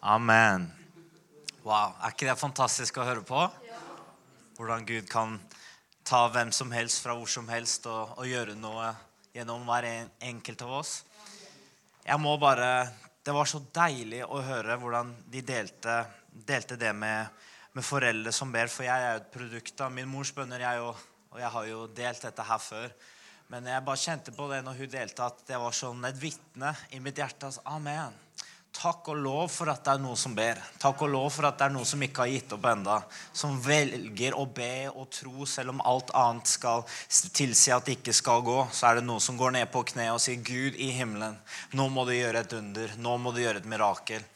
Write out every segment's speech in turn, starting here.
Amen. Wow, Er ikke det fantastisk å høre på? Hvordan Gud kan ta hvem som helst fra hvor som helst og, og gjøre noe gjennom hver en, enkelt av oss. Jeg må bare, Det var så deilig å høre hvordan de delte, delte det med, med, foreldre som ber. For jeg er jo et produkt av min mors bønner, jeg òg. Og jeg har jo delt dette her før. Men jeg bare kjente på det når hun delte, at det var sånn et vitne i mitt hjerte. Altså, Amen. Takk og lov for at det er noen som ber. Takk og lov for at det er noen som ikke har gitt opp enda. Som velger å be og tro selv om alt annet skal tilsi at det ikke skal gå. Så er det noen som går ned på kne og sier, 'Gud i himmelen, nå må du gjøre et under. Nå må du gjøre et mirakel.'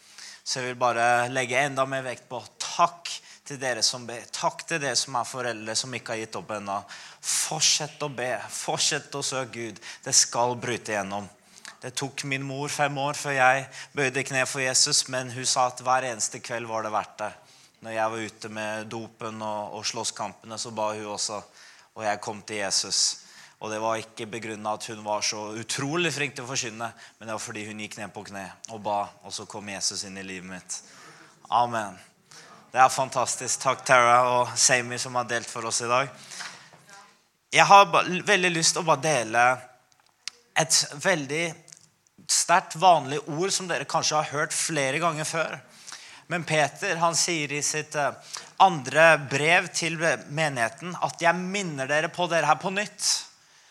Så jeg vil bare legge enda mer vekt på takk til dere som ber. Takk til dere som er foreldre som ikke har gitt opp ennå. Fortsett å be. Fortsett å søke Gud. Det skal bryte igjennom. Det tok min mor fem år før jeg bøyde kne for Jesus, men hun sa at hver eneste kveld var det verdt det. Når jeg var ute med dopen og, og slåsskampene, så ba hun også. Og jeg kom til Jesus. Og det var ikke begrunna at hun var så utrolig flink til å forkynne, men det var fordi hun gikk ned på kne og ba, og så kom Jesus inn i livet mitt. Amen. Det er fantastisk. Takk, Tara og Sami, som har delt for oss i dag. Jeg har veldig lyst til å bare dele et veldig sterkt vanlig ord som dere kanskje har hørt flere ganger før. Men Peter han sier i sitt eh, andre brev til menigheten at 'jeg minner dere på dere her på nytt',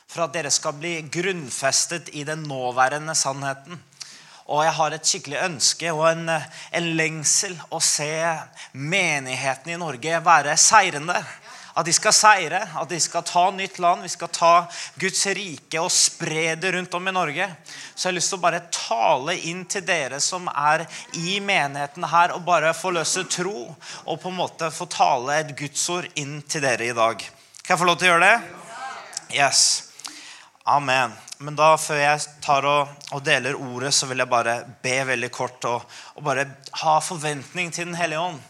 for at dere skal bli grunnfestet i den nåværende sannheten. Og jeg har et skikkelig ønske og en, eh, en lengsel å se menigheten i Norge være seirende. At de skal seire, at de skal ta nytt land. Vi skal ta Guds rike og spre det rundt om i Norge. Så jeg har lyst til å bare tale inn til dere som er i menigheten her, og bare få løse tro og på en måte få tale et gudsord inn til dere i dag. Kan jeg få lov til å gjøre det? Yes. Amen. Men da, før jeg tar og, og deler ordet, så vil jeg bare be veldig kort og, og bare ha forventning til Den hellige ånd.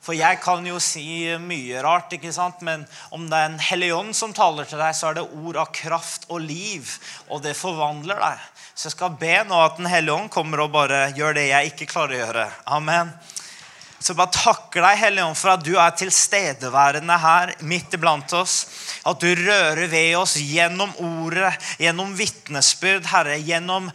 For jeg kan jo si mye rart, ikke sant? men om det er en hellig ånd som taler til deg, så er det ord av kraft og liv, og det forvandler deg. Så jeg skal be nå at Den hellige ånd kommer og bare gjør det jeg ikke klarer å gjøre. Amen. Så bare takker deg, Hellige Ånd, for at du er tilstedeværende her midt iblant oss. At du rører ved oss gjennom ordet, gjennom vitnesbyrd, Herre. Gjennom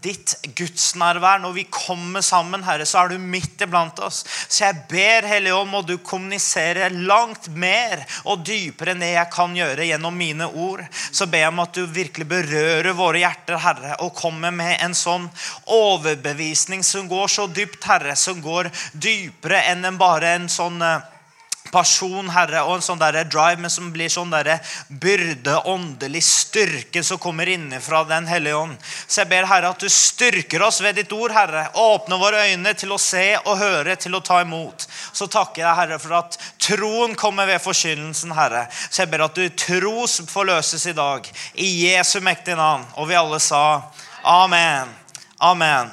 ditt gudsnærvær. Når vi kommer sammen, Herre, så er du midt iblant oss. Så jeg ber, Hellige Ånd, må du kommunisere langt mer og dypere enn det jeg kan gjøre gjennom mine ord. Så ber jeg om at du virkelig berører våre hjerter, Herre, og kommer med en sånn overbevisning som går så dypt, Herre, som går dypere dypere enn en bare en sånn eh, person, Herre, og en sånn der drive, men som blir sånn der byrde, åndelig styrke som kommer innenfra Den hellige ånd. Så jeg ber, Herre, at du styrker oss ved ditt ord, Herre. Åpne våre øyne til å se og høre, til å ta imot. Så takker jeg, Herre, for at troen kommer ved forkynnelsen, Herre. Så jeg ber at du tros forløses i dag. I Jesu mektige navn. Og vi alle sa amen. Amen.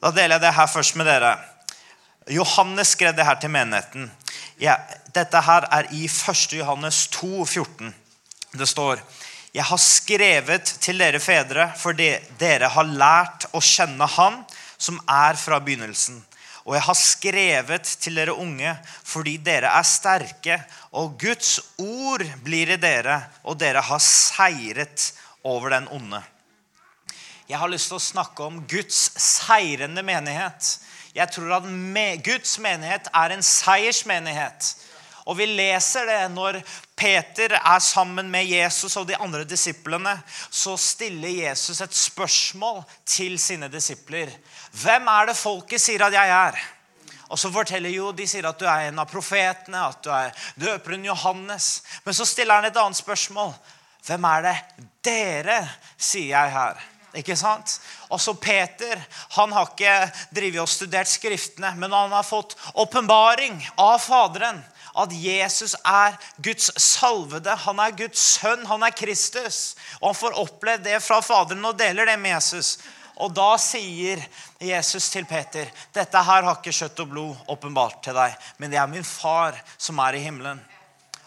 Da deler jeg det her først med dere. Johannes skrev det her til menigheten. Ja, dette her er i 1. Johannes 2, 14. Det står Jeg har skrevet til dere fedre fordi dere har lært å kjenne Han som er fra begynnelsen. Og jeg har skrevet til dere unge fordi dere er sterke, og Guds ord blir i dere, og dere har seiret over den onde. Jeg har lyst til å snakke om Guds seirende menighet. Jeg tror at Guds menighet er en seiersmenighet. Og vi leser det når Peter er sammen med Jesus og de andre disiplene. Så stiller Jesus et spørsmål til sine disipler. Hvem er det folket sier at jeg er? Og så forteller jo, De sier at du er en av profetene, at du er døperen Johannes. Men så stiller han et annet spørsmål. Hvem er det dere sier jeg her? Ikke sant? Også Peter han har ikke drivet og studert Skriftene, men han har fått åpenbaring av Faderen. At Jesus er Guds salvede, han er Guds sønn, han er Kristus. Og han får opplevd det fra Faderen og deler det med Jesus. Og da sier Jesus til Peter, 'Dette her har ikke kjøtt og blod åpenbart til deg, men det er min far som er i himmelen.'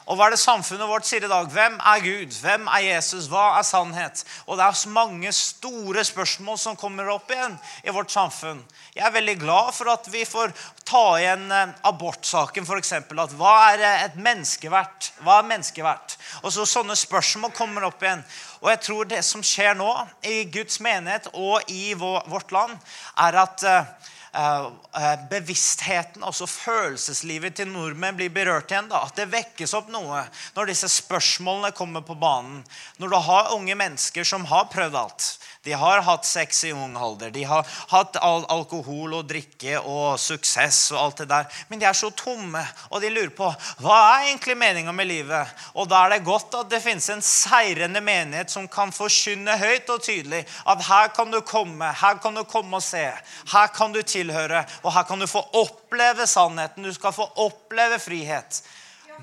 Og hva er det samfunnet vårt sier i dag? Hvem er Gud? Hvem er Jesus? Hva er sannhet? Og det er mange store spørsmål som kommer opp igjen i vårt samfunn. Jeg er veldig glad for at vi får ta igjen eh, abortsaken, f.eks. At hva er eh, et menneske verdt? Hva er menneske verdt? Og så Sånne spørsmål kommer opp igjen. Og jeg tror det som skjer nå i Guds menighet og i vårt land, er at eh, bevisstheten, altså følelseslivet til nordmenn, blir berørt igjen. da, At det vekkes opp noe når disse spørsmålene kommer på banen. Når du har unge mennesker som har prøvd alt. De har hatt sex i ung alder. De har hatt al alkohol og drikke og suksess og alt det der. Men de er så tomme, og de lurer på hva er egentlig meninga med livet. Og da er det godt at det finnes en seirende menighet som kan forkynne høyt og tydelig at her kan du komme, her kan du komme og se. Her kan du tilhøre, og her kan du få oppleve sannheten. Du skal få oppleve frihet.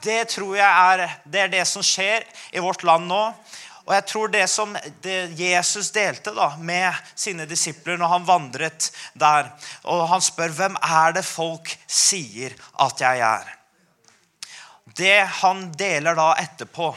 Det tror jeg er det, er det som skjer i vårt land nå. Og jeg tror det som Jesus delte da, med sine disipler når han vandret der, og han spør hvem er det folk sier at jeg er. Det han deler da etterpå,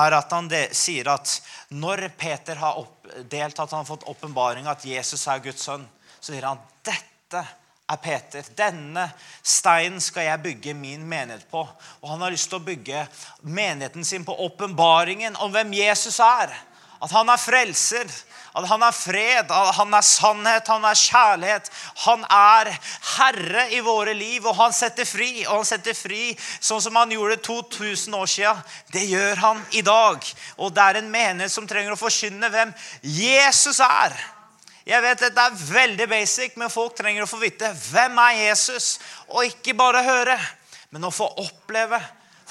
er at han sier at når Peter har delt at han har fått åpenbaring at Jesus er Guds sønn, så sier han dette er Peter. Denne steinen skal jeg bygge min menighet på. Og han har lyst til å bygge menigheten sin på åpenbaringen om hvem Jesus er. At han er frelser, at han er fred, at han er sannhet, han er kjærlighet. Han er herre i våre liv, og han setter fri. Og han setter fri sånn som han gjorde 2000 år siden. Det gjør han i dag. Og det er en menighet som trenger å forkynne hvem Jesus er. Jeg vet Dette er veldig basic, men folk trenger å få vite hvem er Jesus. Og ikke bare høre, men å få oppleve.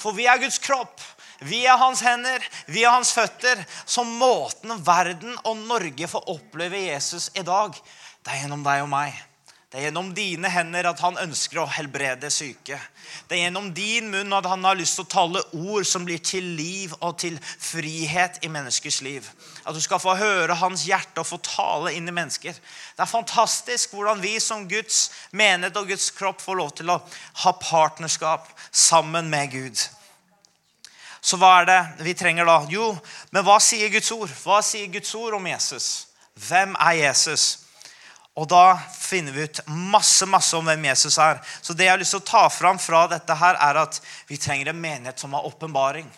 For vi er Guds kropp. Vi er hans hender, vi er hans føtter. Så måten verden og Norge får oppleve Jesus i dag, det er gjennom deg og meg. Det er gjennom dine hender at han ønsker å helbrede syke. Det er gjennom din munn at han har lyst til å tale ord som blir til liv og til frihet i menneskers liv. At du skal få høre hans hjerte og få tale inn i mennesker. Det er fantastisk hvordan vi som Guds menighet og Guds kropp får lov til å ha partnerskap sammen med Gud. Så hva er det vi trenger da? Jo, men hva sier Guds ord? Hva sier Guds ord om Jesus? Hvem er Jesus? Og da finner vi ut masse masse om hvem Jesus er. Så det jeg har lyst til å ta fram fra dette, her er at vi trenger en menighet som har åpenbaring.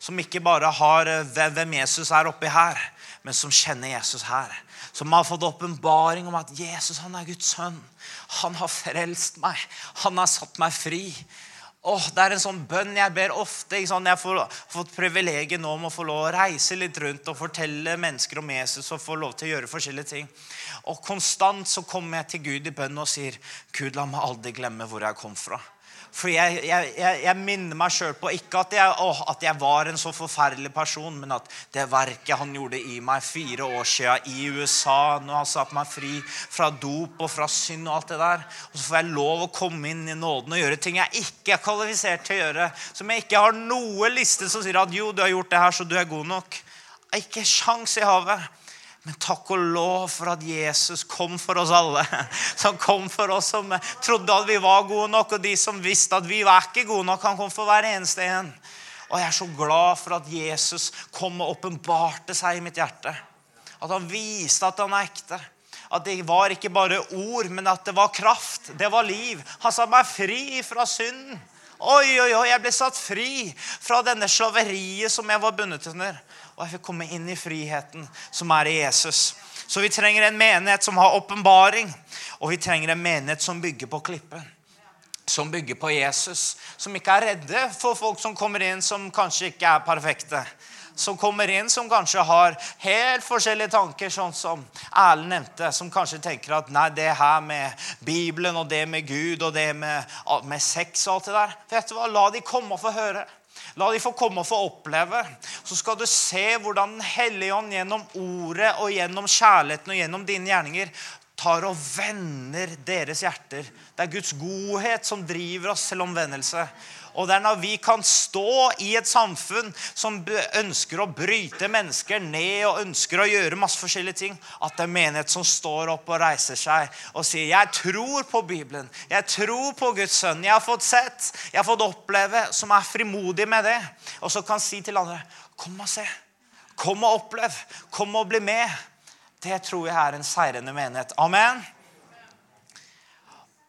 Som ikke bare har eh, hvem Jesus er oppi her, men som kjenner Jesus her. Som har fått åpenbaring om at Jesus han er Guds sønn. Han har frelst meg. Han har satt meg fri. Oh, det er en sånn bønn jeg ber ofte. Jeg har fått privilegiet nå om å få lov å reise litt rundt og fortelle mennesker om Jesus og få lov til å gjøre forskjellige ting. Og konstant så kommer jeg til Gud i bønn og sier, Gud, la meg aldri glemme hvor jeg kom fra. For jeg, jeg, jeg, minner meg sjøl på ikke at jeg, å, at jeg, var en så forferdelig person, men at det verket han gjorde i meg fire år siden i USA, når han satte meg fri fra dop og fra synd og alt det der Og så får jeg lov å komme inn i nåden og gjøre ting jeg ikke er kvalifisert til å gjøre. Som jeg ikke har noe liste som sier at jo, du har gjort det her, så du er god nok. Ikke sjans i havet. Men takk og lov for at Jesus kom for oss alle. Som kom for oss som trodde at vi var gode nok, og de som visste at vi var ikke gode nok. Han kom for hver eneste en. Og jeg er så glad for at Jesus kom og åpenbarte seg i mitt hjerte. At han viste at han er ekte. At det var ikke bare ord, men at det var kraft. Det var liv. Han sa meg fri fra synden. Oi, oi, oi, jeg ble satt fri fra denne slaveriet som jeg var bundet under og jeg fikk komme inn i friheten som er i Jesus. Så vi trenger en menighet som har åpenbaring, og vi trenger en menighet som bygger på klippen. Som bygger på Jesus. Som ikke er redde for folk som kommer inn som kanskje ikke er perfekte. Som kommer inn som kanskje har helt forskjellige tanker, sånn som Erlend nevnte. Som kanskje tenker at nei, det her med Bibelen og det med Gud og det med, med sex og alt det der Vet du hva? La de komme og få høre. La de få komme og få oppleve. Så skal du se hvordan Den hellige ånd gjennom ordet og gjennom kjærligheten og gjennom dine gjerninger tar og vender deres hjerter. Det er Guds godhet som driver oss til omvendelse. Og det er når vi kan stå i et samfunn som ønsker å bryte mennesker ned og ønsker å gjøre masse forskjellige ting, at det er menighet som står opp og reiser seg og sier 'Jeg tror på Bibelen. Jeg tror på Guds sønn. Jeg har fått sett, jeg har fått oppleve', som er frimodig med det. Og så kan si til andre 'Kom og se. Kom og opplev. Kom og bli med'. Det tror jeg er en seirende menighet. Amen.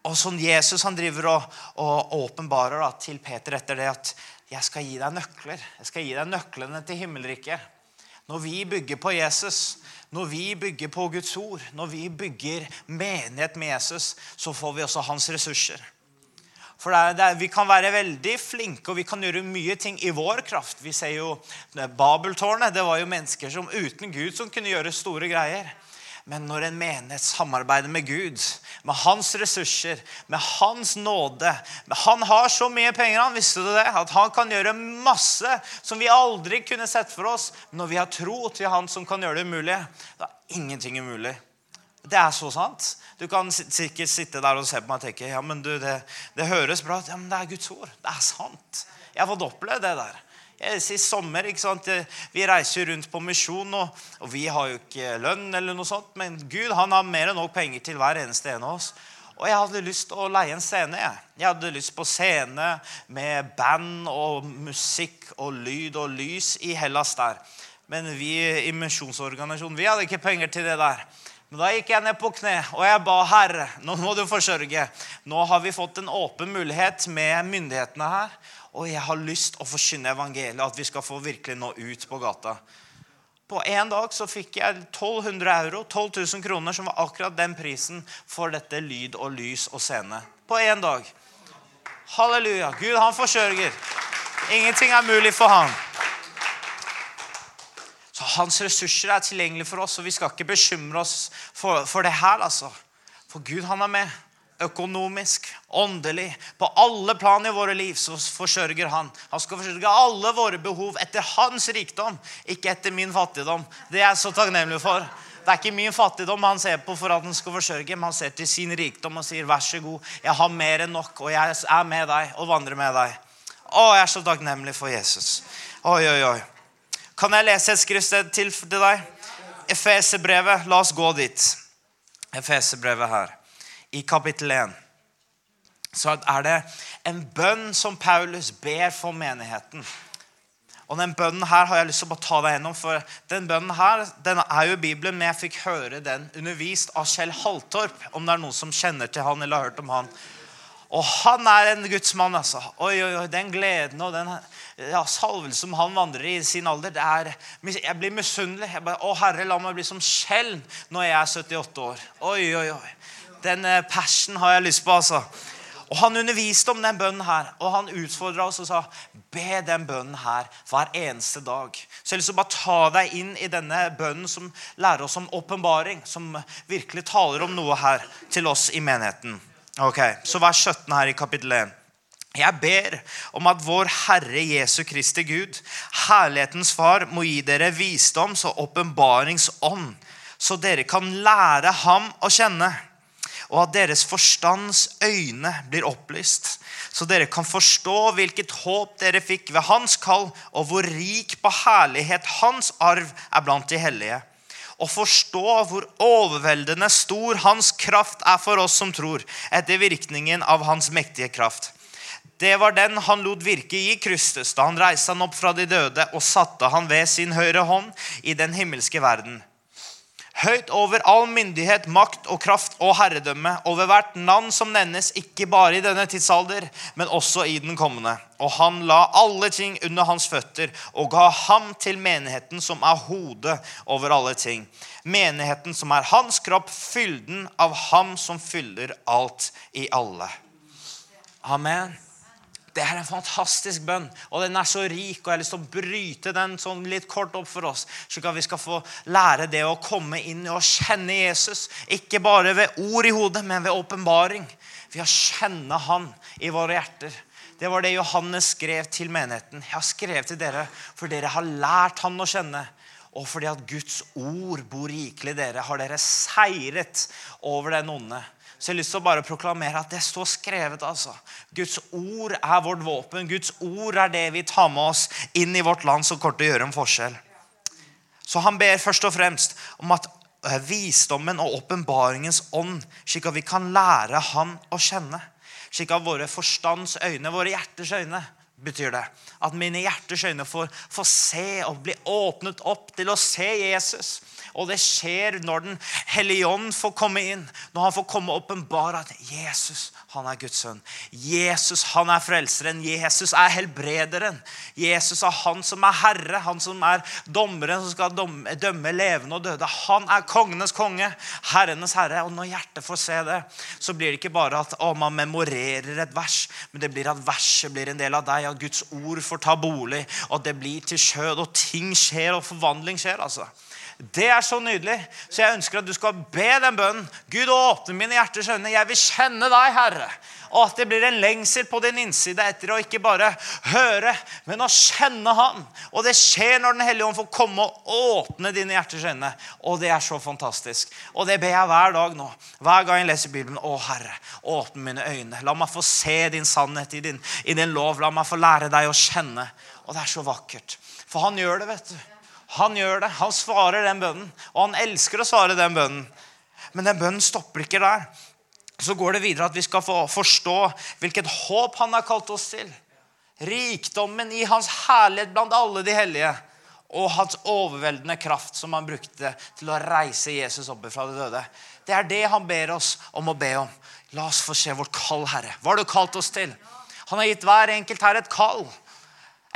Og sånn Jesus han driver og, og åpenbarer til Peter etter det at 'Jeg skal gi deg nøkler. Jeg skal gi deg nøklene til himmelriket'. Når vi bygger på Jesus, når vi bygger på Guds ord, når vi bygger menighet med Jesus, så får vi også hans ressurser. For det er, det er, Vi kan være veldig flinke og vi kan gjøre mye ting i vår kraft. Vi ser jo Babeltårnet. Det var jo mennesker som uten Gud som kunne gjøre store greier. Men når en menighet samarbeider med Gud, med hans ressurser, med hans nåde Han har så mye penger, han visste det, at han kan gjøre masse som vi aldri kunne sett for oss. Når vi har tro til han som kan gjøre det umulige, da er ingenting umulig. Det er så sant. Du kan sikkert sitte der og se på meg og tenke ja, men du, det, det høres bra ut. Ja, men det er Guds ord. Det er sant. Jeg har fått oppleve det der. Sist sommer ikke sant? Vi reiser rundt på misjon, og, og, vi har jo ikke lønn, eller noe sånt, men Gud han har mer enn nok penger til hver eneste en av oss. Og jeg hadde lyst til å leie en scene. Jeg, jeg hadde lyst på scene med band og musikk og lyd og lys i Hellas der. Men vi i misjonsorganisasjonen vi hadde ikke penger til det der. Men da gikk jeg ned på kne og jeg ba Herre, nå må du forsørge. Nå har vi fått en åpen mulighet med myndighetene her. Og jeg har lyst å forkynne evangeliet, at vi skal få virkelig nå ut på gata. På en dag så fikk jeg 1200 euro, 12 000 kroner, som var akkurat den prisen for dette lyd og lys og scene. På én dag. Halleluja. Gud, han forsørger. Ingenting er mulig for han. Så hans ressurser er tilgjengelige for oss, og vi skal ikke bekymre oss for, for det her. altså. For Gud, han er med økonomisk, åndelig, på alle plan i våre liv, så forsørger han. Han skal forsørge alle våre behov etter hans rikdom, ikke etter min fattigdom. Det er jeg så takknemlig for. Det er ikke min fattigdom han ser på for at han skal forsørge, men han ser til sin rikdom og sier, 'Vær så god, jeg har mer enn nok, og jeg er med deg og vandrer med deg.' Å, jeg er så takknemlig for Jesus. Oi, oi, oi. Kan jeg lese et skriftsted til deg? Efeserbrevet. La oss gå dit. Efeserbrevet her i kapittel 1, så er det en bønn som Paulus ber for menigheten. Og Den bønnen her har jeg lyst til å ta deg gjennom. for Den bønnen her, den er jo i Bibelen, men jeg fikk høre den undervist av Kjell Haltorp. Om det er noen som kjenner til han eller har hørt om han. Og han er en gudsmann. altså. Oi, oi, oi, Den gleden og den ja, salvelsen som han vandrer i sin alder det er, Jeg blir misunnelig. Jeg bare, Å, Herre, la meg bli som Kjell når jeg er 78 år. Oi, oi, oi. Den eh, passion har jeg lyst på, altså. Og Han underviste om den bønnen her, og han utfordra oss og sa be den bønnen her hver eneste dag. Så jeg har lyst til å bare ta deg inn i denne bønnen som lærer oss om åpenbaring. Som virkelig taler om noe her til oss i menigheten. Ok, Så vers 17 her i kapittel 1. Jeg ber om at vår Herre Jesu Kristi Gud, herlighetens Far, må gi dere visdoms- og åpenbaringsånd, så dere kan lære ham å kjenne og at deres forstands øyne blir opplyst, så dere kan forstå hvilket håp dere fikk ved hans kall, og hvor rik på herlighet hans arv er blant de hellige. Og forstå hvor overveldende stor hans kraft er for oss som tror, etter virkningen av hans mektige kraft. Det var den han lot virke i Kristus da han reiste han opp fra de døde og satte han ved sin høyre hånd i den himmelske verden høyt over all myndighet, makt og kraft og herredømme, over hvert navn som nevnes, ikke bare i denne tidsalder, men også i den kommende. Og han la alle ting under hans føtter og ga ham til menigheten som er hodet over alle ting. Menigheten som er hans kropp, fylden av ham som fyller alt i alle. Amen. Det er en fantastisk bønn, og den er så rik. og Jeg har lyst til å bryte den sånn litt kort opp for oss, slik at vi skal få lære det å komme inn og kjenne Jesus. Ikke bare ved ord i hodet, men ved åpenbaring. Ved å kjenne Han i våre hjerter. Det var det Johannes skrev til menigheten. Jeg har skrevet til dere, for dere har lært Han å kjenne. Og fordi at Guds ord bor rikelig i dere, har dere seiret over den onde. Så jeg har lyst til å bare proklamere at det står skrevet. altså. Guds ord er vårt våpen. Guds ord er det vi tar med oss inn i vårt land som kommer til å gjøre en forskjell. Så han ber først og fremst om at eh, visdommen og åpenbaringens ånd, slik at vi kan lære Han å kjenne. Slik at våre forstands øyne, våre hjerters øyne, betyr det. At mine hjerters øyne får, får se og bli åpnet opp til å se Jesus. Og det skjer når Den hellige ånd får komme inn. Når han får komme og at Jesus han er Guds sønn. Jesus han er frelseren. Jesus er helbrederen. Jesus er han som er herre. Han som er dommeren som skal dømme, dømme levende og døde. Han er kongenes konge. Herrenes herre. Og når hjertet får se det, så blir det ikke bare at å, man memorerer et vers, men det blir at verset blir en del av deg. At Guds ord får ta bolig. Og det blir til skjød. Og ting skjer, og forvandling skjer. altså. Det er så nydelig. Så jeg ønsker at du skal be den bønnen. Gud, åpne mine hjerters øyne. Jeg vil kjenne deg, Herre. Og at det blir en lengsel på din innside etter å ikke bare høre, men å kjenne Han. Og det skjer når Den hellige ånd får komme og åpne dine hjerters øyne. Og det er så fantastisk. Og det ber jeg hver dag nå. Hver gang jeg leser Bibelen. Å, Herre, åpne mine øyne. La meg få se din sannhet i din, i din lov. La meg få lære deg å kjenne. Og det er så vakkert. For han gjør det, vet du. Han gjør det. Han svarer den bønnen. Og han elsker å svare den bønnen. Men den bønnen stopper ikke der. Så går det videre at vi skal få forstå hvilket håp han har kalt oss til. Rikdommen i hans herlighet blant alle de hellige. Og hans overveldende kraft som han brukte til å reise Jesus opp fra det døde. Det er det han ber oss om å be om. La oss få se vårt kall, Herre. Hva har du kalt oss til? Han har gitt hver enkelt her et kall.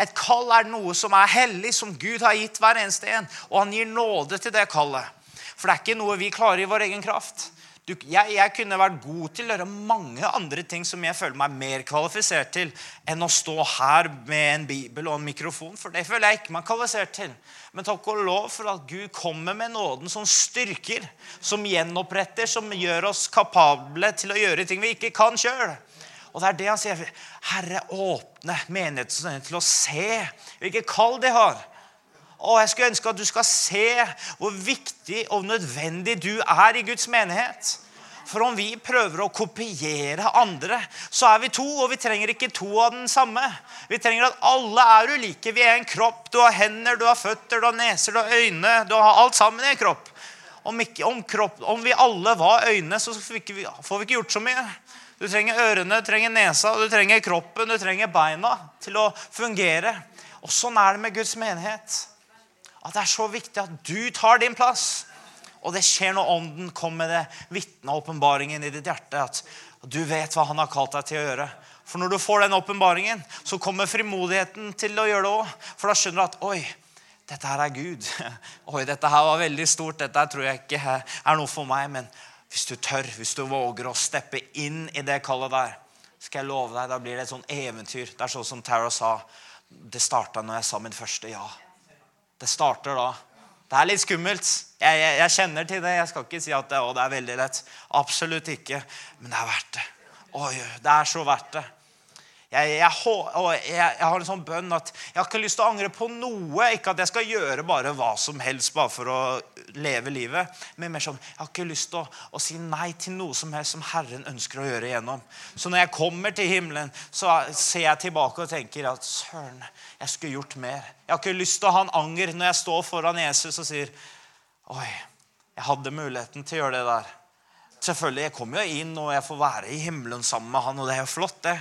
Et kall er noe som er hellig, som Gud har gitt hver eneste en. Og han gir nåde til det kallet. For det er ikke noe vi klarer i vår egen kraft. Du, jeg, jeg, kunne vært god til å gjøre mange andre ting som jeg føler meg mer kvalifisert til enn å stå her med en bibel og en mikrofon. For det føler jeg ikke meg kvalifisert til. Men takk og lov for at Gud kommer med nåden som styrker, som gjenoppretter, som gjør oss kapable til å gjøre ting vi ikke kan sjøl. Og det er det han sier. Herre, åpne menigheten til å se hvilket kall de har. Og Jeg skulle ønske at du skal se hvor viktig og nødvendig du er i Guds menighet. For om vi prøver å kopiere andre, så er vi to, og vi trenger ikke to av den samme. Vi trenger at alle er ulike. Vi er en kropp. Du har hender, du har føtter, du har neser, du har øyne. Du har alt sammen i en kropp. Om, ikke, om, kropp, om vi alle var øyne, så vi, ikke, får vi ikke gjort så mye. Du trenger ørene, du trenger nesa, du trenger kroppen, du trenger beina til å fungere. Og Sånn er det med Guds menighet. At Det er så viktig at du tar din plass. Og det skjer når Ånden kommer med det vitne åpenbaringen i ditt hjerte. At du vet hva Han har kalt deg til å gjøre. For når du får den åpenbaringen, så kommer frimodigheten til å gjøre det òg. For da skjønner du at oi, dette her er Gud. Oi, dette her var veldig stort. Dette tror jeg ikke er noe for meg. Men hvis du tør, hvis du våger å steppe inn i det kallet der, skal jeg love deg, da blir det et sånt eventyr. Det er sånn som Tara sa. Det starta når jeg sa min første ja. Det starter da. Det er litt skummelt. Jeg, jeg, jeg kjenner til det. Jeg skal ikke si at det, å, det er veldig lett. Absolutt ikke. Men det er verdt det. Oi, det er så verdt det. Jeg, jeg, jeg, har en sånn bønn at jeg har ikke lyst til å angre på noe. Ikke at jeg skal gjøre bare hva som helst bare for å leve livet. Men mer sånn, jeg har ikke lyst til å, å, si nei til noe som helst som Herren ønsker å gjøre igjennom. Så når jeg kommer til himmelen, så ser jeg tilbake og tenker at søren, jeg skulle gjort mer. Jeg har ikke lyst til å ha en anger når jeg står foran Jesus og sier oi, jeg hadde muligheten til å gjøre det der. Selvfølgelig, Jeg kommer jo inn og jeg får være i himmelen sammen med han, og det er jo flott, det.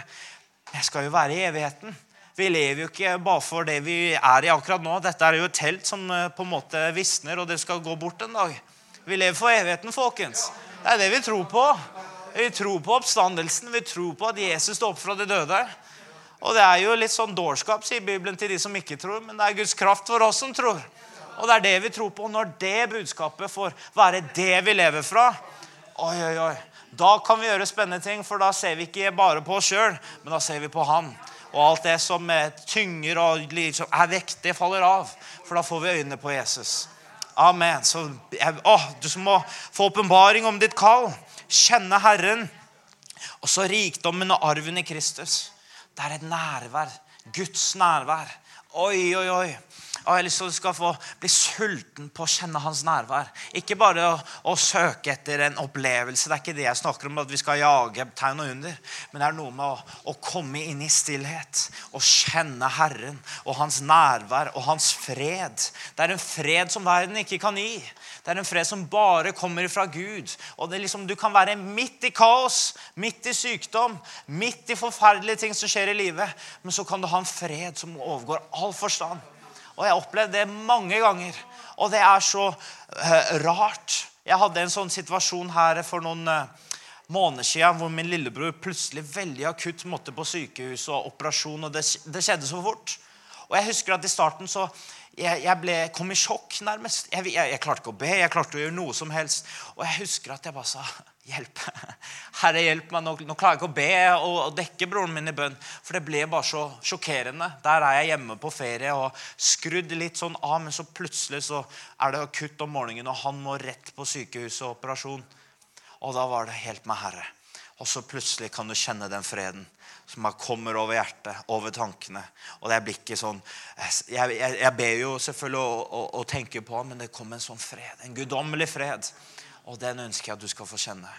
Jeg skal jo være i evigheten. Vi lever jo ikke bare for det vi er i akkurat nå. Dette er jo et telt som eh, på en måte visner, og det skal gå bort en dag. Vi lever for evigheten, folkens. Det er det vi tror på. Vi tror på oppstandelsen. Vi tror på at Jesus står opp fra de døde. Og det er jo litt sånn dårskap, sier Bibelen, til de som ikke tror. Men det er Guds kraft for oss som tror. Og det er det vi tror på. Når det budskapet får være det vi lever fra, oi, oi, oi, da kan vi gjøre spennende ting, for da ser vi ikke bare på oss sjøl, men da ser vi på Han. Og alt det som tynger og liksom er vekt, det faller av. For da får vi øynene på Jesus. Amen. Så å, Du som må få åpenbaring om ditt kall. Kjenne Herren. Og så rikdommen og arven i Kristus. Det er et nærvær. Guds nærvær. Oi, oi, oi. Og jeg har lyst til at du skal få bli sulten på å kjenne hans nærvær. Ikke bare å, å søke etter en opplevelse. Det er ikke det jeg snakker om, at vi skal jage tegn og under. Men det er noe med å, å komme inn i stillhet og kjenne Herren og hans nærvær og hans fred. Det er en fred som verden ikke kan gi. Det er en fred som bare kommer fra Gud. Og liksom, Du kan være midt i kaos, midt i sykdom, midt i forferdelige ting som skjer i livet. Men så kan du ha en fred som overgår all forstand. Og jeg har opplevd det mange ganger. Og det er så uh, rart. Jeg hadde en sånn situasjon her for noen uh, måneder siden hvor min lillebror plutselig veldig akutt måtte på sykehus og operasjon. Og det, det skjedde så fort. Og jeg husker at i starten så jeg, jeg ble, kom i sjokk, nærmest. Jeg, jeg, jeg, klarte ikke å be, jeg klarte å gjøre noe som helst. Og jeg husker at jeg bare sa Hjelp. Herre, hjelp meg. Nå, nå klarer jeg ikke å be og, og, dekke broren min i bønn. For det ble bare så sjokkerende. Der er jeg hjemme på ferie og skrudd litt sånn av, men så plutselig så er det akutt om morgenen, og han må rett på sykehus og operasjon. Og da var det helt med Herre. Og så plutselig kan du kjenne den freden som kommer over hjertet, over tankene. Og det blir ikke sånn Jeg, jeg, jeg ber jo selvfølgelig å tenke på, men det kom en sånn fred. En guddommelig fred. Og den ønsker jeg at du skal få kjenne.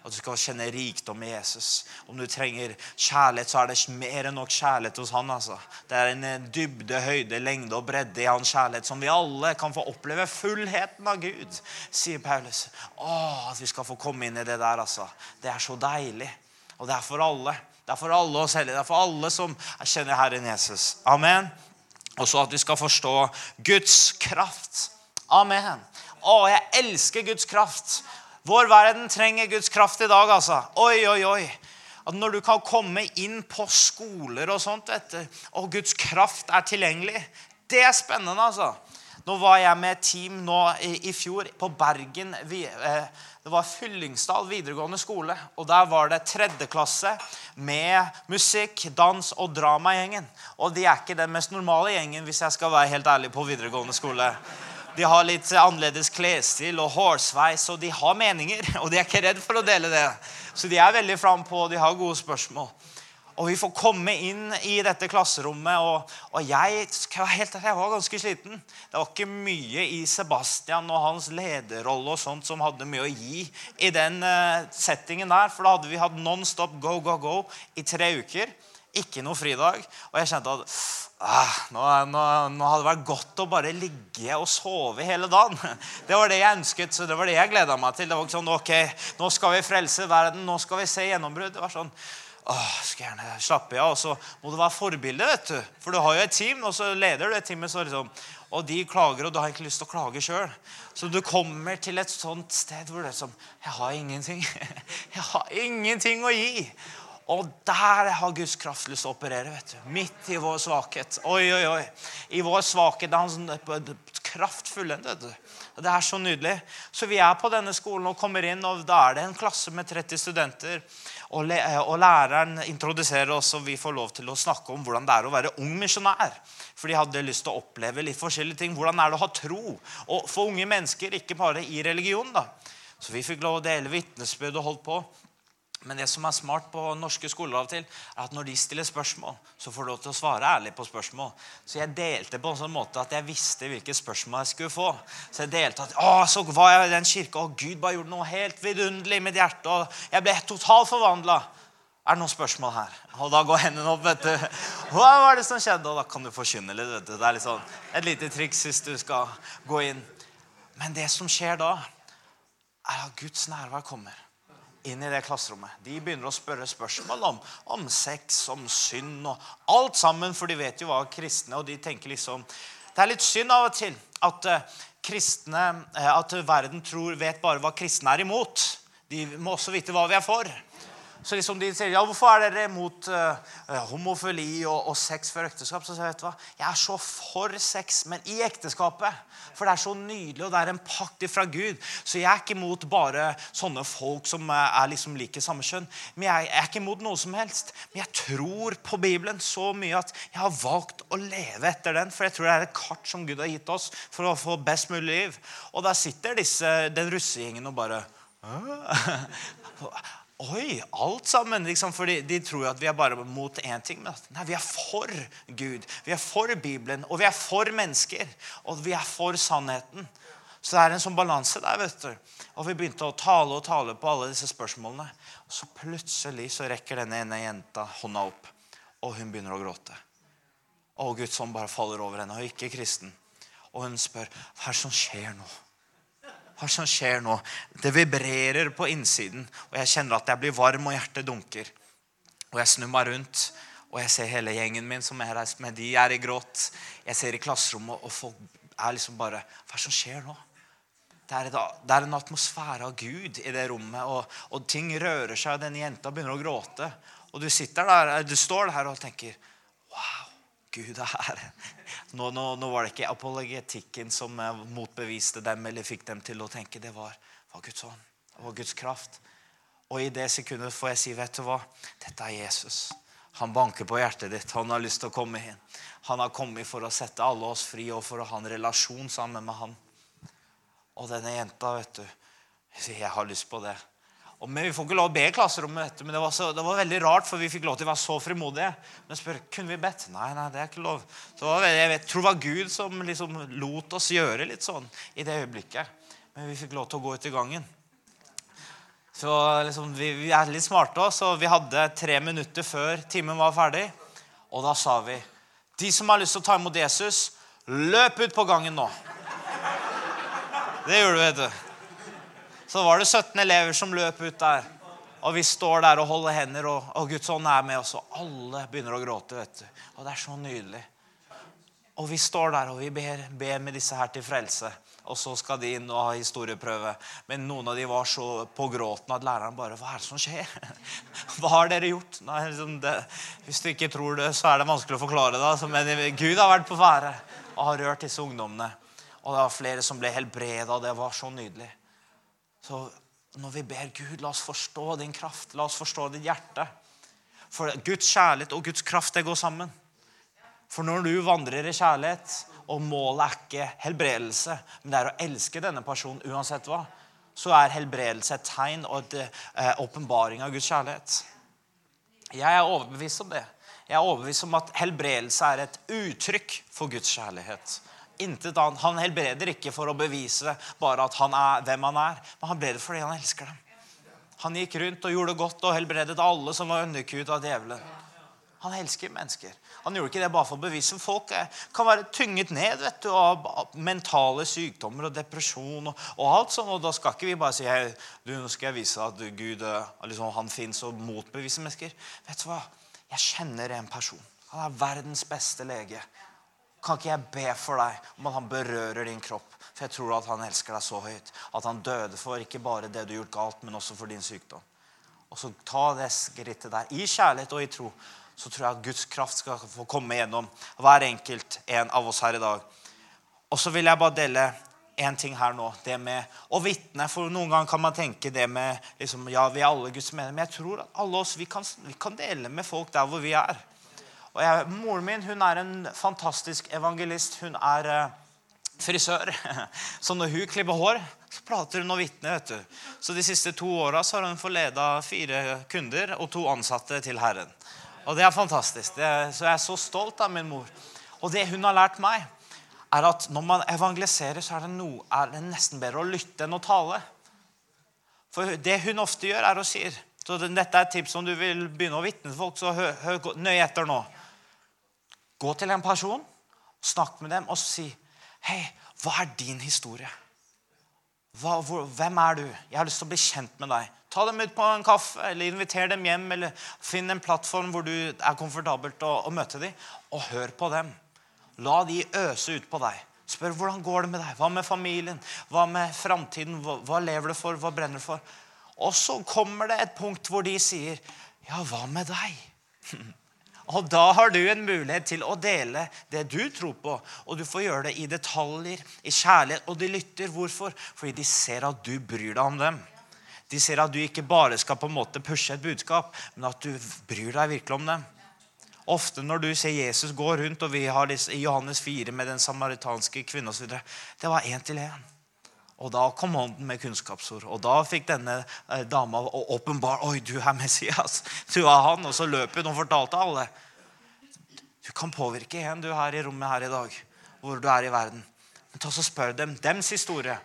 At du skal kjenne rikdom i Jesus. Om du trenger kjærlighet, så er det mer enn nok kjærlighet hos han. altså. Det er en dybde, høyde, lengde og bredde i hans kjærlighet som vi alle kan få oppleve fullheten av Gud, sier Paulus. Å, at vi skal få komme inn i det der, altså. Det er så deilig. Og det er for alle. Det er for alle oss hellige. Det er for alle som kjenner Herren Jesus. Amen. Og så at vi skal forstå Guds kraft. Amen. Å, jeg elsker Guds kraft. Vår verden trenger Guds kraft i dag, altså. Oi, oi, oi. At når du kan komme inn på skoler og sånt, vet du, og Guds kraft er tilgjengelig, det er spennende, altså. Nå var jeg med et team nå i, i fjor på Bergen. Vi, eh, det var Fyllingsdal videregående skole. og Der var det tredjeklasse med musikk, dans og drama-gjengen. Og de er ikke den mest normale gjengen, hvis jeg skal være helt ærlig, på videregående skole. De har litt annerledes klesstil og hårsveis, og de har meninger. Og de er ikke redd for å dele det. Så de er veldig frampå, og de har gode spørsmål. Og vi får komme inn i dette klasserommet, og, og jeg, helt, jeg, var ganske sliten. Det var ikke mye i Sebastian og hans lederrolle og sånt som hadde mye å gi i den uh, settingen der. For da hadde vi hatt non stop go, go, go i tre uker. Ikke noe fridag. Og jeg kjente at ah, nå, nå, nå, hadde det vært godt å bare ligge og sove hele dagen. Det var det jeg ønsket, så det var det jeg gleda meg til. Det var ikke sånn, ok, Nå skal vi frelse verden, nå skal vi se gjennombrudd. Det var sånn Åh, skal gjerne slappe av. Og så må du være forbilde, vet du. For du har jo et team, og så leder du et team. Så liksom, og de klager, og du har ikke lyst til å klage sjøl. Så du kommer til et sånt sted hvor det er sånn Jeg har ingenting. Jeg har ingenting å gi. Og der har Guds kraft lyst til å operere. vet du. Midt i vår svakhet. Oi, oi, oi. I vår svakhet er han sånn du. Det er så nydelig. Så vi er på denne skolen og kommer inn, og da er det en klasse med 30 studenter. Og, læreren introduserer oss, og vi får lov til å snakke om hvordan det er å være ung misjonær. For de hadde lyst til å oppleve litt forskjellige ting. Hvordan er det å ha tro? Og for unge mennesker, ikke bare i religion. da. Så vi fikk lov å dele vitnesbyrd og holdt på. Men det som er smart på norske skoler av og til, er at når de stiller spørsmål, så får du lov til å svare ærlig på spørsmål. Så jeg delte på en sånn måte at jeg visste hvilke spørsmål jeg skulle få. Så jeg delte at å, så var jeg i den kirka, og Gud bare gjorde noe helt vidunderlig i mitt hjerte. Og jeg ble totalt forvandla. Er det noen spørsmål her? Og da går hendene opp. vet du. Hva var det som skjedde? Og da kan du forkynne litt. vet du. Det er litt sånn, et lite triks hvis du skal gå inn. Men det som skjer da, er at Guds nærvær kommer inn i det klasserommet. De begynner å spørre spørsmål om, om sex, om synd og alt sammen, for de vet jo hva kristne og de tenker liksom Det er litt synd av og til at uh, kristne, uh, at verden tror, vet bare hva kristne er imot. De må også vite hva vi er for. Så liksom de sier ja, hvorfor er dere imot uh, homofili og, og, sex før ekteskap? Så sier jeg vet du hva, jeg er så for sex, men i ekteskapet. For det er så nydelig, og det er en pakt fra Gud. Så jeg er ikke imot bare sånne folk som er liksom like samme kjønn. Men jeg, jeg er ikke imot noe som helst. Men jeg tror på Bibelen så mye at jeg har valgt å leve etter den. For jeg tror det er et kart som Gud har gitt oss for å få best mulig liv. Og der sitter disse, den russegjengen og bare Oi, alt sammen. Liksom, for de, de tror at vi er bare mot én ting. Men nei, vi er for Gud. Vi er for Bibelen. Og vi er for mennesker. Og vi er for sannheten. Så det er en sånn balanse der. vet du. Og vi begynte å tale og tale på alle disse spørsmålene. Og så plutselig så rekker denne ene jenta hånda opp, og hun begynner å gråte. Og Guds ånd bare faller over henne, og ikke kristen. Og hun spør hva er det som skjer nå. Hva som skjer nå? Det vibrerer på innsiden, og jeg kjenner at jeg blir varm, og hjertet dunker. Og jeg snur meg rundt, og jeg ser hele gjengen min som er her med. De er i gråt. Jeg ser i klasserommet, og folk er liksom bare Hva som skjer nå? Det er, en atmosfære av Gud i det rommet, og, og ting rører seg. og Denne jenta begynner å gråte. Og du sitter der, du står der og tenker Wow, Gud er her. Nå, nå, nå var det ikke apologetikken som eh, motbeviste dem eller fikk dem til å tenke. Det var, var Guds ånd. Det var Guds kraft. Og i det sekundet får jeg si, vet du hva? Dette er Jesus. Han banker på hjertet ditt. Han har lyst til å komme inn. Han har kommet for å sette alle oss fri og for å ha en relasjon sammen med han. Og denne jenta, vet du Jeg har lyst på det. Og, Vi får ikke lov å be i klasserommet, du, men det var, så, det var, veldig rart, for vi fikk lov til å være så frimodige. Men spør, kunne vi bedt? Nei, nei, det er ikke lov. Så Jeg vet, tror det var Gud som liksom lot oss gjøre litt sånn i det øyeblikket. Men vi fikk lov til å gå ut i gangen. Så liksom, vi, vi, er litt smarte også, så vi hadde tre minutter før timen var ferdig. Og da sa vi De som har lyst til å ta imot Jesus, løp ut på gangen nå. Det gjorde du, vet du. Så var det 17 elever som løp ut der. Og vi står der og holder hender, og, og Guds ånd er med oss. Og alle begynner å gråte. vet du. Og det er så nydelig. Og vi står der og vi ber, ber med disse her til frelse. Og så skal de inn og ha historieprøve. Men noen av de var så på gråten at læreren bare Hva er det som skjer? Hva har dere gjort? Nei, liksom det, hvis du ikke tror det, så er det vanskelig å forklare det. Altså. Men Gud har vært på ferde og har rørt disse ungdommene. Og det var flere som ble helbreda. Det var så nydelig. Så når vi ber Gud, la oss forstå din kraft, la oss forstå ditt hjerte. For Guds kjærlighet og Guds kraft det går sammen. For når du vandrer i kjærlighet, og målet er ikke helbredelse, men det er å elske denne personen uansett hva, så er helbredelse et tegn og en eh, åpenbaring av Guds kjærlighet. Jeg er overbevist om det. Jeg er overbevist om at helbredelse er et uttrykk for Guds kjærlighet intet annet. Han helbreder ikke for å bevise bare at han er hvem han er, men han helbreder fordi han elsker dem. Han gikk rundt og gjorde godt og helbredet alle som var underkuet av djevelen. Han elsker mennesker. Han gjorde ikke det bare for å bevise. Folk kan være tynget ned vet du, av mentale sykdommer og depresjon. og, og alt sånt, og Da skal ikke vi bare si hey, du, nå skal jeg vise at Gud liksom, han fins og motbevise mennesker. Vet du hva? Jeg kjenner en person. Han er verdens beste lege. Kan ikke jeg be for deg om at han berører din kropp? For jeg tror at han elsker deg så høyt. At han døde for ikke bare det du har gjort galt, men også for din sykdom. Og så ta det skrittet der. I kjærlighet og i tro så tror jeg at Guds kraft skal få komme gjennom hver enkelt en av oss her i dag. Og så vil jeg bare dele en ting her nå. Det med å vitne. For noen ganger kan man tenke det med liksom, Ja, vi er alle Guds mener Men jeg tror at alle oss vi kan, vi kan dele med folk der hvor vi er. Og jeg, Moren min hun er en fantastisk evangelist. Hun er eh, frisør. Så når hun klipper hår, så prater hun og vitner. Så de siste to åra har hun forleda fire kunder og to ansatte til Herren. Og det er fantastisk. Det så jeg er så stolt av min mor. Og det hun har lært meg, er at når man evangeliserer, så er det, no, er det nesten bedre å lytte enn å tale. For det hun ofte gjør, er å si så Dette er et tips om du vil begynne å vitne til folk, så hør, hør nøye etter nå. Gå til en person, snakk med dem og si Hei, hva er din historie? Hva, hvor, hvem er du? Jeg har lyst til å bli kjent med deg. Ta dem ut på en kaffe, eller inviter dem hjem, eller finn en plattform hvor du er komfortabelt å, å møte dem, og hør på dem. La de øse ut på deg. Spør hvordan går det med deg. Hva med familien? Hva med framtiden? Hva, hva lever du for? Hva brenner du for? Og så kommer det et punkt hvor de sier, 'Ja, hva med deg?' Og da har du en mulighet til å dele det du tror på. Og du får gjøre det i detaljer, i kjærlighet. Og de lytter. Hvorfor? Fordi de ser at du bryr deg om dem. De ser at du ikke bare skal på en måte pushe et budskap, men at du bryr deg virkelig om dem. Ofte når du ser Jesus gå rundt, og vi har i Johannes 4 med den samaritanske kvinnen osv. Det var én til én. Og da kom hånden med kunnskapsord. Og da fikk denne eh, dama åpenbar Oi, du er Messias. Du er han. Og så løp hun og fortalte alle. Du kan påvirke en du her i rommet her i dag, hvor du er i verden. Men ta så Spør dem dems historie.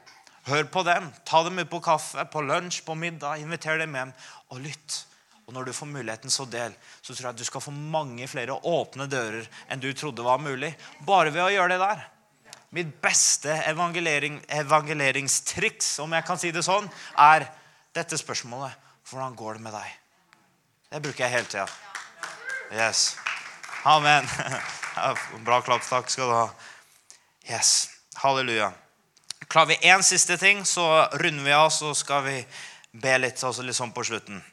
Hør på dem. Ta dem ut på kaffe, på lunsj, på middag. Inviter dem hjem, og lytt. Og når du får muligheten, så del. Så tror jeg at du skal få mange flere åpne dører enn du trodde var mulig. Bare ved å gjøre det der. Mitt beste evangelering, evangeleringstriks, om jeg kan si det sånn, er dette spørsmålet. Hvordan går det med deg? Det bruker jeg hele tida. Yes. Amen. Bra klapp. Takk skal du ha. Yes. Halleluja. Klarer vi én siste ting, så runder vi av, så skal vi be litt, også litt sånn på slutten.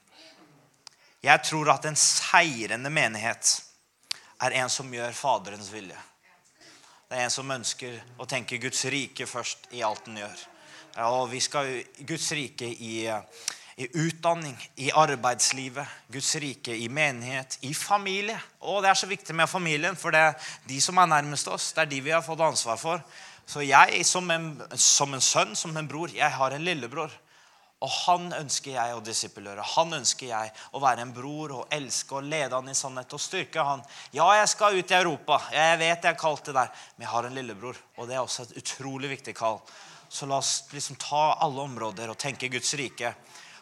Jeg tror at en seirende menighet er en som gjør Faderens vilje. Det er en som ønsker å tenke Guds rike først i alt den gjør. Og vi skal Guds rike i, i, utdanning, i arbeidslivet, Guds rike i menighet, i familie. Og det er så viktig med familien, for det er de som er nærmest oss. Det er de vi har fått ansvar for. Så jeg som en, som en sønn, som en bror, jeg har en lillebror. Og han ønsker jeg å disippelgjøre. Han ønsker jeg å være en bror og elske og lede han i sannhet og styrke han. Ja, jeg skal ut i Europa. Jeg vet jeg er kalt det der. Men jeg har en lillebror, og det er også et utrolig viktig kall. Så la oss liksom ta alle områder og tenke Guds rike.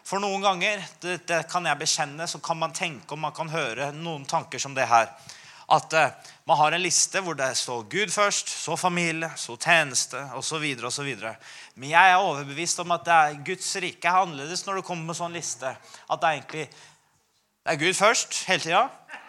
For noen ganger, det, det kan jeg bekjenne, så kan man tenke og man kan høre noen tanker som det her at eh, man har en liste hvor det står Gud først, så familie, så tjeneste osv. Men jeg er overbevist om at det er Guds rike er annerledes når det kommer med sånn liste. At det er egentlig det er Gud først hele tida,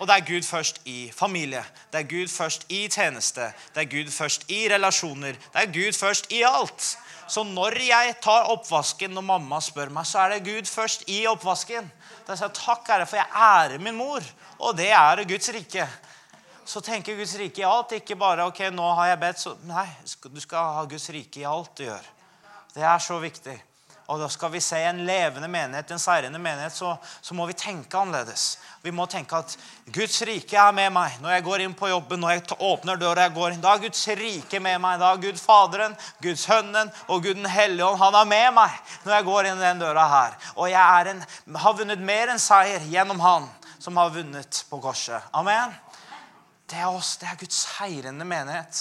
og det er Gud først i familie. Det er Gud først i tjeneste. Det er Gud først i relasjoner. Det er Gud først i alt. Så når jeg tar oppvasken når mamma spør meg, så er det Gud først i oppvasken. Da sier jeg takk, Herre, for jeg ærer min mor. Og det er Guds rike så tenker Guds rike i alt. Ikke bare ok, nå har jeg bedt. Så, nei, du skal ha Guds rike i alt du gjør. Det er så viktig. Og da skal vi se en levende menighet, en seirende menighet, så, så, må vi tenke annerledes. Vi må tenke at Guds rike er med meg når jeg går inn på jobben, når jeg åpner døra jeg går inn. Da er Guds rike med meg. Da er Gud Faderen, Guds Hønnen og Gud den hellige ånd. Han er med meg når jeg går inn den døra her. Og jeg en, har vunnet mer enn seier gjennom Han som har vunnet på korset. Amen. Det er oss. Det er Guds seirende menighet.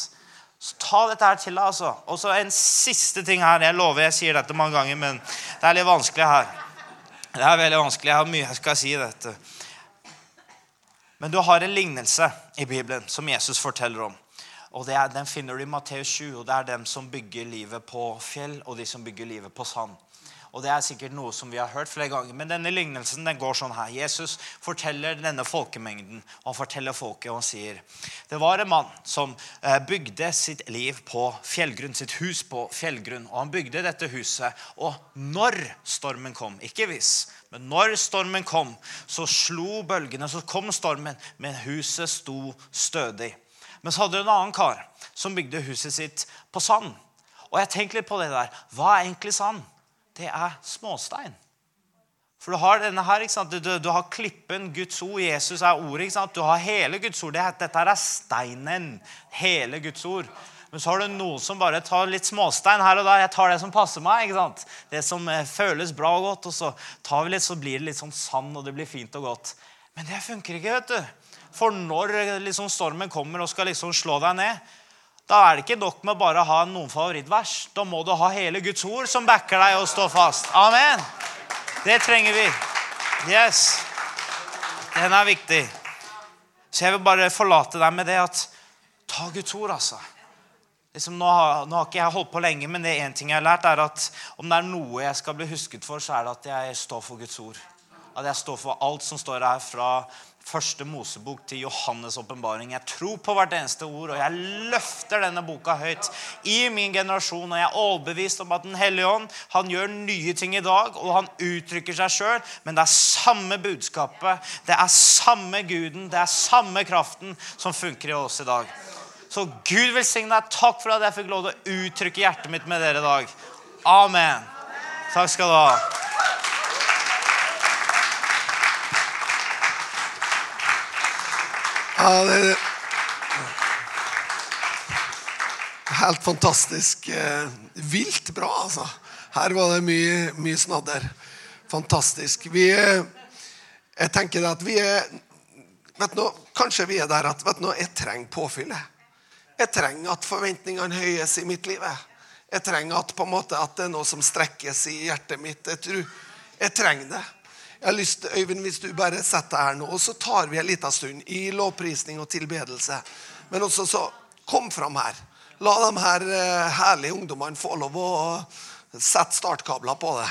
Så ta dette her til deg. altså. Og så en siste ting her. Jeg lover jeg sier dette mange ganger, men det er litt vanskelig her. Det er veldig vanskelig. Jeg har mye jeg skal si i dette. Men du har en lignelse i Bibelen som Jesus forteller om. Og er, Den finner du i Matteus 7. og Det er dem som bygger livet på fjell, og de som bygger livet på sand. Og det er sikkert noe som vi har hørt flere ganger. Men denne lignelsen den går sånn her. Jesus forteller denne folkemengden, og han forteller folket, og han sier Det var en mann som eh, bygde sitt liv på fjellgrunn, sitt hus på fjellgrunn. Og han bygde dette huset. Og når stormen kom, ikke hvis, men når stormen kom, så slo bølgene, så kom stormen, men huset sto stødig. Men så hadde du en annen kar som bygde huset sitt på sand. Og jeg tenker litt på det der. Hva er egentlig sand? Det er småstein. For du har denne her, ikke sant? Du, du, har klippen, Guds ord. Jesus er ordet. ikke sant? Du har hele Guds ord. Dette er steinen. Hele Guds ord. Men så har du noen som bare tar litt småstein her og der. Jeg tar det som passer meg. ikke sant? Det som eh, føles bra og godt. Og så tar vi litt, så blir det litt sånn sand, og det blir fint og godt. Men det funker ikke, vet du. For når eh, liksom, stormen kommer og skal liksom slå deg ned, da er det ikke nok med bare å ha noen favorittvers. Da må du ha hele Guds ord som backer deg og står fast. Amen. Det trenger vi. Yes. Den er viktig. Så jeg vil bare forlate deg med det at ta Guds ord, altså. Liksom, nå, har, nå, har, ikke jeg holdt på lenge, men det én ting jeg har lært, er at om det er noe jeg skal bli husket for, så er det at jeg står for Guds ord. At jeg står for alt som står her fra første Mosebok til Johannes' åpenbaring. Jeg tror på hvert eneste ord, og jeg løfter denne boka høyt i min generasjon. Og jeg er overbevist om at Den hellige ånd han gjør nye ting i dag, og han uttrykker seg sjøl. Men det er samme budskapet, det er samme Guden, det er samme kraften som funker i oss i dag. Så Gud velsigne deg. Takk for at jeg fikk lov til å uttrykke hjertet mitt med dere i dag. Amen. Takk skal du ha. Helt fantastisk. Eh, vilt bra, altså. Her var det mye, mye snadder. Fantastisk. Vi eh, Jeg tenker at vi er vet nå, Kanskje vi er der at vet du, jeg trenger påfyll. Jeg trenger at forventningene høyes i mitt liv. Jeg trenger at, på en måte, at det er noe som strekkes i hjertet mitt. Jeg, tror, jeg trenger det. Jeg har lyst, Øyvind, Hvis du bare setter deg her nå, og så tar vi en liten stund i lovprisning og tilbedelse. Men også så kom fram her. La de her eh, herlige ungdommene få lov å sette startkabler på det.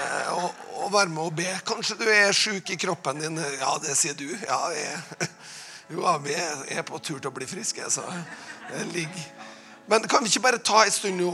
Eh, og, og være med og be. Kanskje du er sjuk i kroppen din. Ja, det sier du. Ja, jeg, jo, vi er, på tur til å bli friske, så det ligger Men kan vi ikke bare ta en stund nå